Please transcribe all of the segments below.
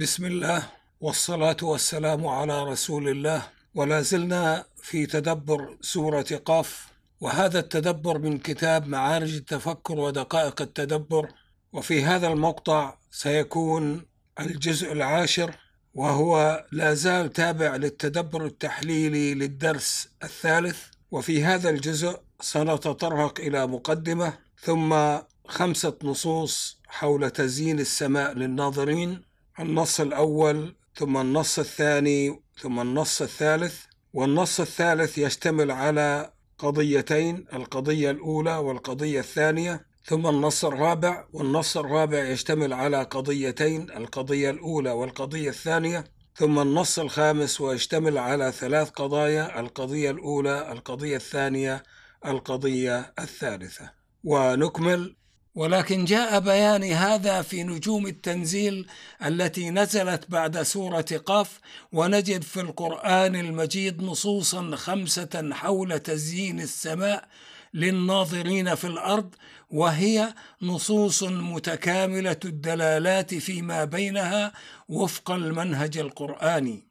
بسم الله والصلاة والسلام على رسول الله. ولا زلنا في تدبر سورة قاف وهذا التدبر من كتاب معارج التفكر ودقائق التدبر. وفي هذا المقطع سيكون الجزء العاشر وهو لا زال تابع للتدبر التحليلي للدرس الثالث. وفي هذا الجزء سنتطرق إلى مقدمة ثم خمسة نصوص حول تزيين السماء للناظرين. النص الأول ثم النص الثاني ثم النص الثالث والنص الثالث يشتمل على قضيتين القضية الأولى والقضية الثانية ثم النص الرابع والنص الرابع يشتمل على قضيتين القضية الأولى والقضية الثانية ثم النص الخامس ويشتمل على ثلاث قضايا القضية الأولى القضية الثانية القضية الثالثة. ونكمل ولكن جاء بيان هذا في نجوم التنزيل التي نزلت بعد سورة قاف ونجد في القرآن المجيد نصوصا خمسة حول تزيين السماء للناظرين في الأرض وهي نصوص متكاملة الدلالات فيما بينها وفق المنهج القرآني.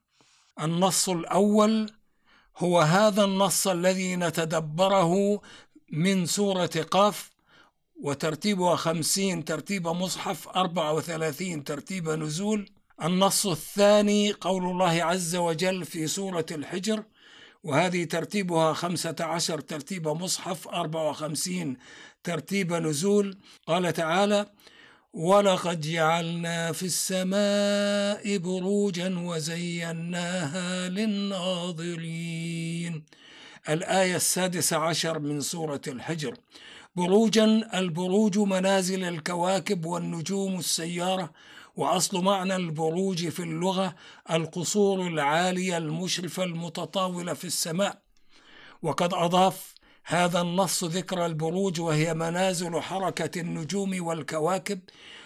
النص الأول هو هذا النص الذي نتدبره من سورة قاف وترتيبها خمسين ترتيب مصحف أربعة وثلاثين ترتيب نزول. النص الثاني قول الله عز وجل في سورة الحجر وهذه ترتيبها خمسة عشر ترتيب مصحف أربعة وخمسين ترتيب نزول. قال تعالى ولقد جعلنا في السماء بروجا وزيناها للناظرين. الآية السادسة عشر من سورة الحجر. بروجا البروج منازل الكواكب والنجوم السيارة وأصل معنى البروج في اللغة القصور العالية المشرفة المتطاولة في السماء. وقد أضاف هذا النص ذكر البروج وهي منازل حركة النجوم والكواكب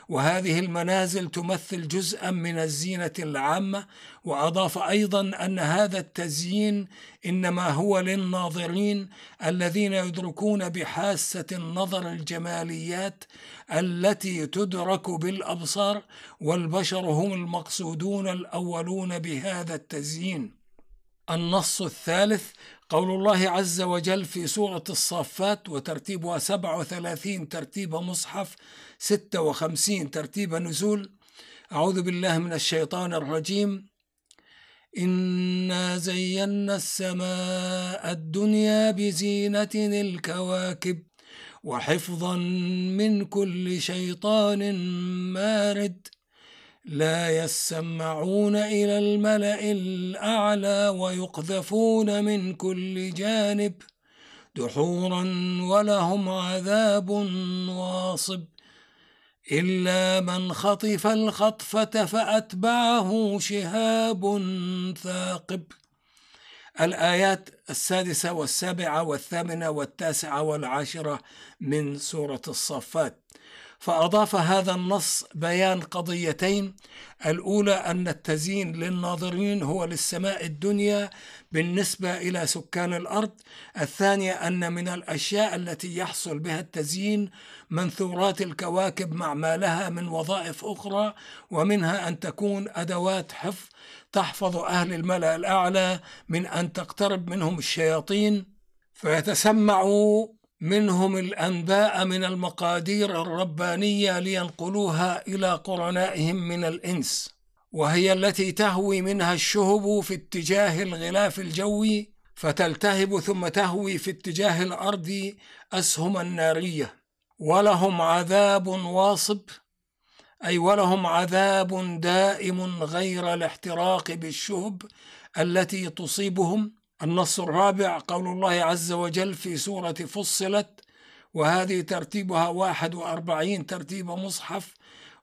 وهذه المنازل تمثل جزءا من الزينة العامة. وأضاف أيضا أن هذا التزيين إنما هو للناظرين الذين يدركون بحاسة النظر الجماليات التي تدرك بالأبصار والبشر هم المقصودون الأولون بهذا التزيين. النص الثالث قول الله عز وجل في سورة الصافات وترتيبها 37 ترتيب مصحف 56 ترتيب نزول. أعوذ بالله من الشيطان الرجيم. إنا زينا السماء الدنيا بزينة الكواكب وحفظا من كل شيطان مارد. لا يسمعون إلى الملأ الأعلى ويقذفون من كل جانب دحورا ولهم عذاب واصب. إلا من خطف الخطفة فأتبعه شهاب ثاقب. الآيات السادسة والسابعة والثامنة والتاسعة والعاشرة من سورة الصفات. فأضاف هذا النص بيان قضيتين. الأولى أن التزيين للناظرين هو للسماء الدنيا بالنسبة إلى سكان الأرض. الثانية أن من الأشياء التي يحصل بها التزيين منثورات الكواكب مع ما لها من وظائف أخرى ومنها أن تكون أدوات حفظ تحفظ أهل الملأ الأعلى من أن تقترب منهم الشياطين. فيتسمعوا منهم الأنباء من المقادير الربانية لينقلوها إلى قرنائهم من الإنس وهي التي تهوي منها الشهب في اتجاه الغلاف الجوي فتلتهب ثم تهوي في اتجاه الأرض أسهم النارية. ولهم عذاب واصب أي ولهم عذاب دائم غير الاحتراق بالشهب التي تصيبهم. النص الرابع قول الله عز وجل في سورة فصلت وهذه ترتيبها واحد وأربعين ترتيب مصحف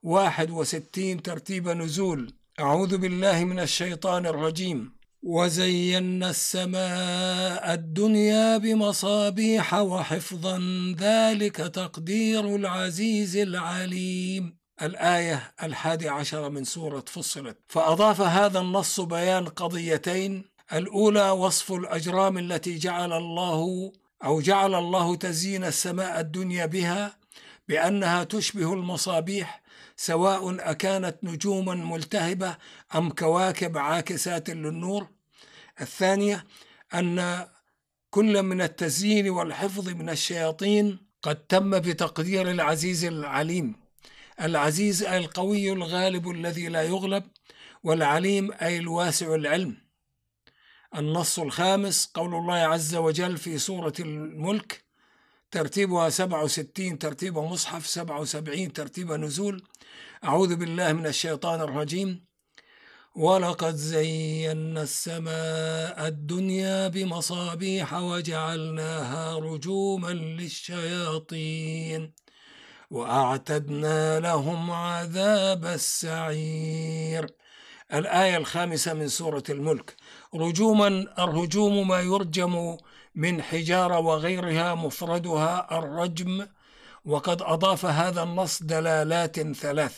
واحد وستين ترتيب نزول. أعوذ بالله من الشيطان الرجيم. وزينا السماء الدنيا بمصابيح وحفظا ذلك تقدير العزيز العليم. الآية الحادي عشر من سورة فصلت. فأضاف هذا النص بيان قضيتين. الأولى وصف الأجرام التي جعل الله أو جعل الله تزيين السماء الدنيا بها بأنها تشبه المصابيح سواء أكانت نجوما ملتهبة أم كواكب عاكسات للنور. الثانية أن كل من التزيين والحفظ من الشياطين قد تم بتقدير العزيز العليم. العزيز أي القوي الغالب الذي لا يغلب والعليم أي الواسع العلم. النص الخامس قول الله عز وجل في سورة الملك ترتيبها 67 ترتيب مصحف 77 ترتيب نزول. أعوذ بالله من الشيطان الرجيم ولقد زينا السماء الدنيا بمصابيح وجعلناها رجوما للشياطين وأعتدنا لهم عذاب السعير. الآية الخامسة من سورة الملك رجوما الرجوم ما يرجم من حجارة وغيرها مفردها الرجم وقد أضاف هذا النص دلالات ثلاث.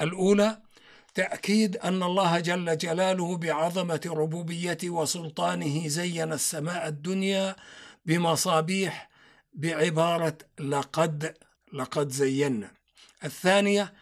الأولى تأكيد أن الله جل جلاله بعظمة ربوبيته وسلطانه زين السماء الدنيا بمصابيح بعبارة لقد لقد زينا. الثانية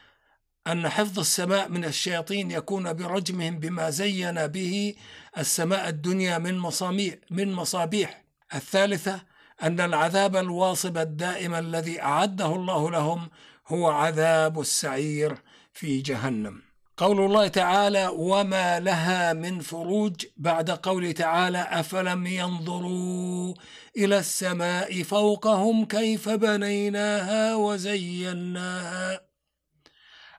أن حفظ السماء من الشياطين يكون برجمهم بما زين به السماء الدنيا من مصاميح من مصابيح. الثالثة أن العذاب الواصب الدائم الذي أعده الله لهم هو عذاب السعير في جهنم. قول الله تعالى وما لها من فروج بعد قول تعالى أفلم ينظروا إلى السماء فوقهم كيف بنيناها وزيناها؟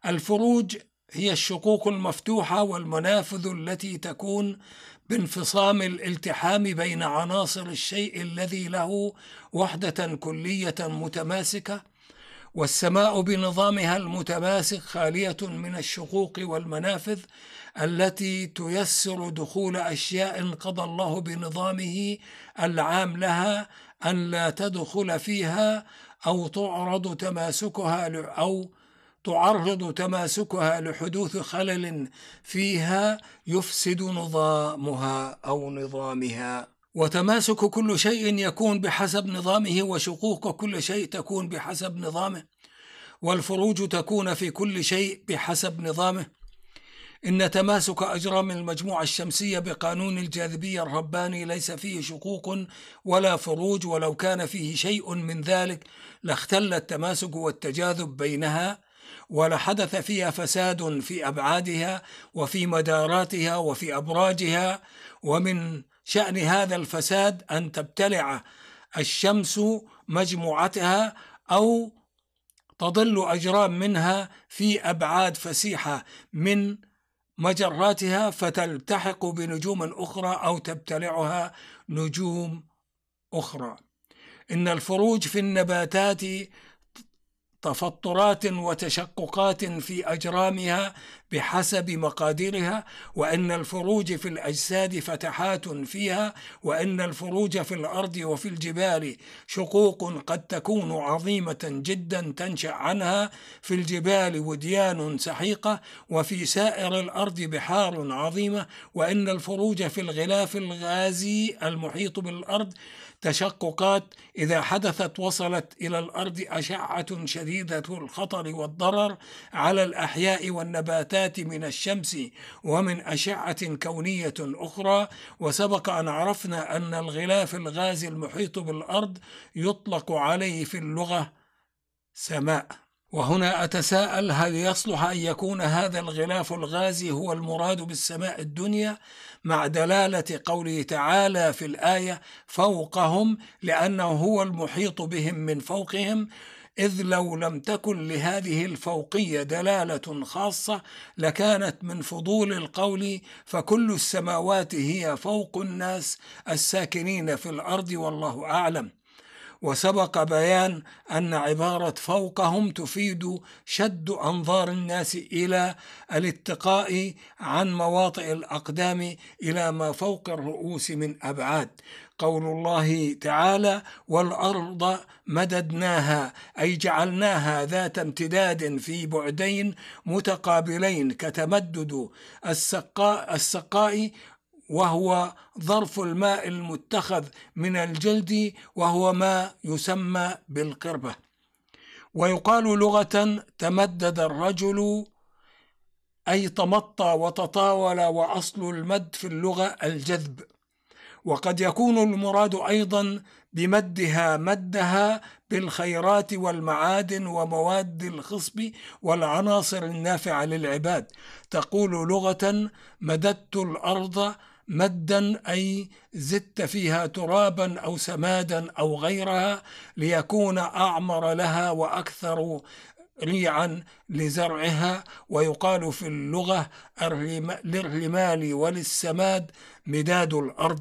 الفروج هي الشقوق المفتوحة والمنافذ التي تكون بانفصام الالتحام بين عناصر الشيء الذي له وحدة كلية متماسكة والسماء بنظامها المتماسك خالية من الشقوق والمنافذ التي تيسر دخول أشياء قضى الله بنظامه العام لها أن لا تدخل فيها أو تعرض تماسكها أو تعرض تماسكها لحدوث خلل فيها يفسد نظامها أو نظامها. وتماسك كل شيء يكون بحسب نظامه وشقوق كل شيء تكون بحسب نظامه. والفروج تكون في كل شيء بحسب نظامه. إن تماسك أجرام المجموعة الشمسية بقانون الجاذبية الرباني ليس فيه شقوق ولا فروج ولو كان فيه شيء من ذلك لاختل التماسك والتجاذب بينها ولحدث فيها فساد في أبعادها وفي مداراتها وفي أبراجها ومن شأن هذا الفساد أن تبتلع الشمس مجموعتها أو تضل أجرام منها في أبعاد فسيحة من مجراتها فتلتحق بنجوم أخرى أو تبتلعها نجوم أخرى. إن الفروج في النباتات تفطرات وتشققات في أجرامها بحسب مقاديرها وأن الفروج في الأجساد فتحات فيها وأن الفروج في الأرض وفي الجبال شقوق قد تكون عظيمة جدا تنشأ عنها. في الجبال وديان سحيقة وفي سائر الأرض بحار عظيمة وأن الفروج في الغلاف الغازي المحيط بالأرض تشققات. إذا حدثت وصلت إلى الأرض أشعة شديدة الخطر والضرر على الأحياء والنباتات من الشمس ومن أشعة كونية أخرى وسبق أن عرفنا أن الغلاف الغازي المحيط بالأرض يطلق عليه في اللغة سماء. وهنا أتساءل هل يصلح أن يكون هذا الغلاف الغازي هو المراد بالسماء الدنيا مع دلالة قوله تعالى في الآية فوقهم لأنه هو المحيط بهم من فوقهم؟ إذ لو لم تكن لهذه الفوقية دلالة خاصة لكانت من فضول القول فكل السماوات هي فوق الناس الساكنين في الأرض والله أعلم. وسبق بيان أن عبارة فوقهم تفيد شد أنظار الناس إلى الاتقاء عن مواطئ الأقدام إلى ما فوق الرؤوس من أبعاد. قول الله تعالى والأرض مددناها أي جعلناها ذات امتداد في بعدين متقابلين كتمدد السقاء, السقاء وهو ظرف الماء المتخذ من الجلد وهو ما يسمى بالقربة ويقال لغة تمدد الرجل أي تمطى وتطاول وأصل المد في اللغة الجذب وقد يكون المراد أيضا بمدها مدها بالخيرات والمعادن ومواد الخصب والعناصر النافعة للعباد. تقول لغة مددت الأرض مدا أي زدت فيها ترابا أو سمادا أو غيرها ليكون أعمر لها وأكثر ريعا لزرعها. ويقال في اللغة للرمال وللسماد مداد الأرض.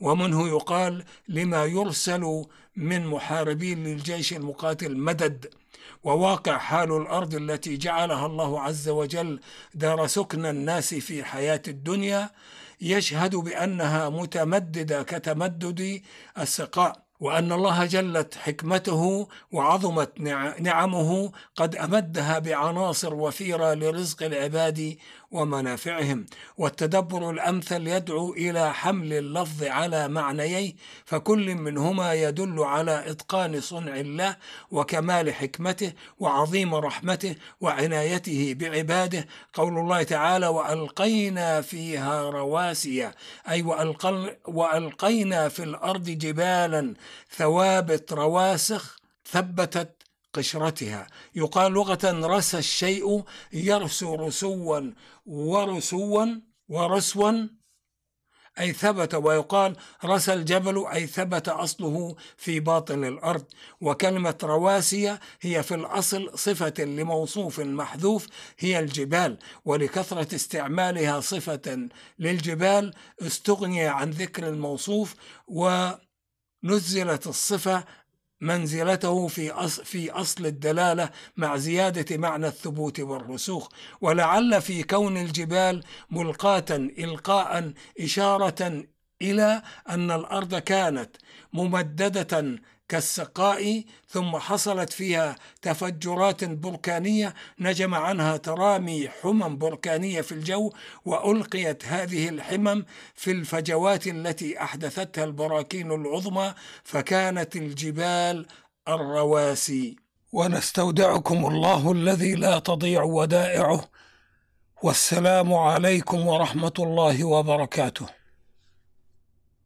ومنه يقال لما يرسل من محاربين للجيش المقاتل مدد وواقع حال الأرض التي جعلها الله عز وجل دار سكن الناس في حياة الدنيا يشهد بأنها متمددة كتمدد السقاء وأن الله جلت حكمته وعظمت نعمه قد أمدها بعناصر وفيرة لرزق العباد ومنافعهم والتدبر الأمثل يدعو إلى حمل اللفظ على معنييه فكل منهما يدل على إتقان صنع الله وكمال حكمته وعظيم رحمته وعنايته بعباده. قول الله تعالى وألقينا فيها رواسي أي وألقينا في الأرض جبالا ثوابت رواسخ ثبتت قشرتها. يقال لغة رسى الشيء يرسو رسوا ورسوا ورسوا أي ثبت ويقال رسى الجبل أي ثبت أصله في باطن الأرض. وكلمة رواسي هي في الأصل صفة لموصوف محذوف هي الجبال. ولكثرة استعمالها صفة للجبال استغني عن ذكر الموصوف ونزلت الصفة منزلته في أصل, في أصل الدلالة مع زيادة معنى الثبوت والرسوخ ولعل في كون الجبال ملقاة إلقاء إشارة إلى أن الأرض كانت ممددة كالسقاء ثم حصلت فيها تفجرات بركانية نجم عنها ترامي حمم بركانية في الجو وألقيت هذه الحمم في الفجوات التي أحدثتها البراكين العظمى فكانت الجبال الرواسي. ونستودعكم الله الذي لا تضيع ودائعه. والسلام عليكم ورحمة الله وبركاته.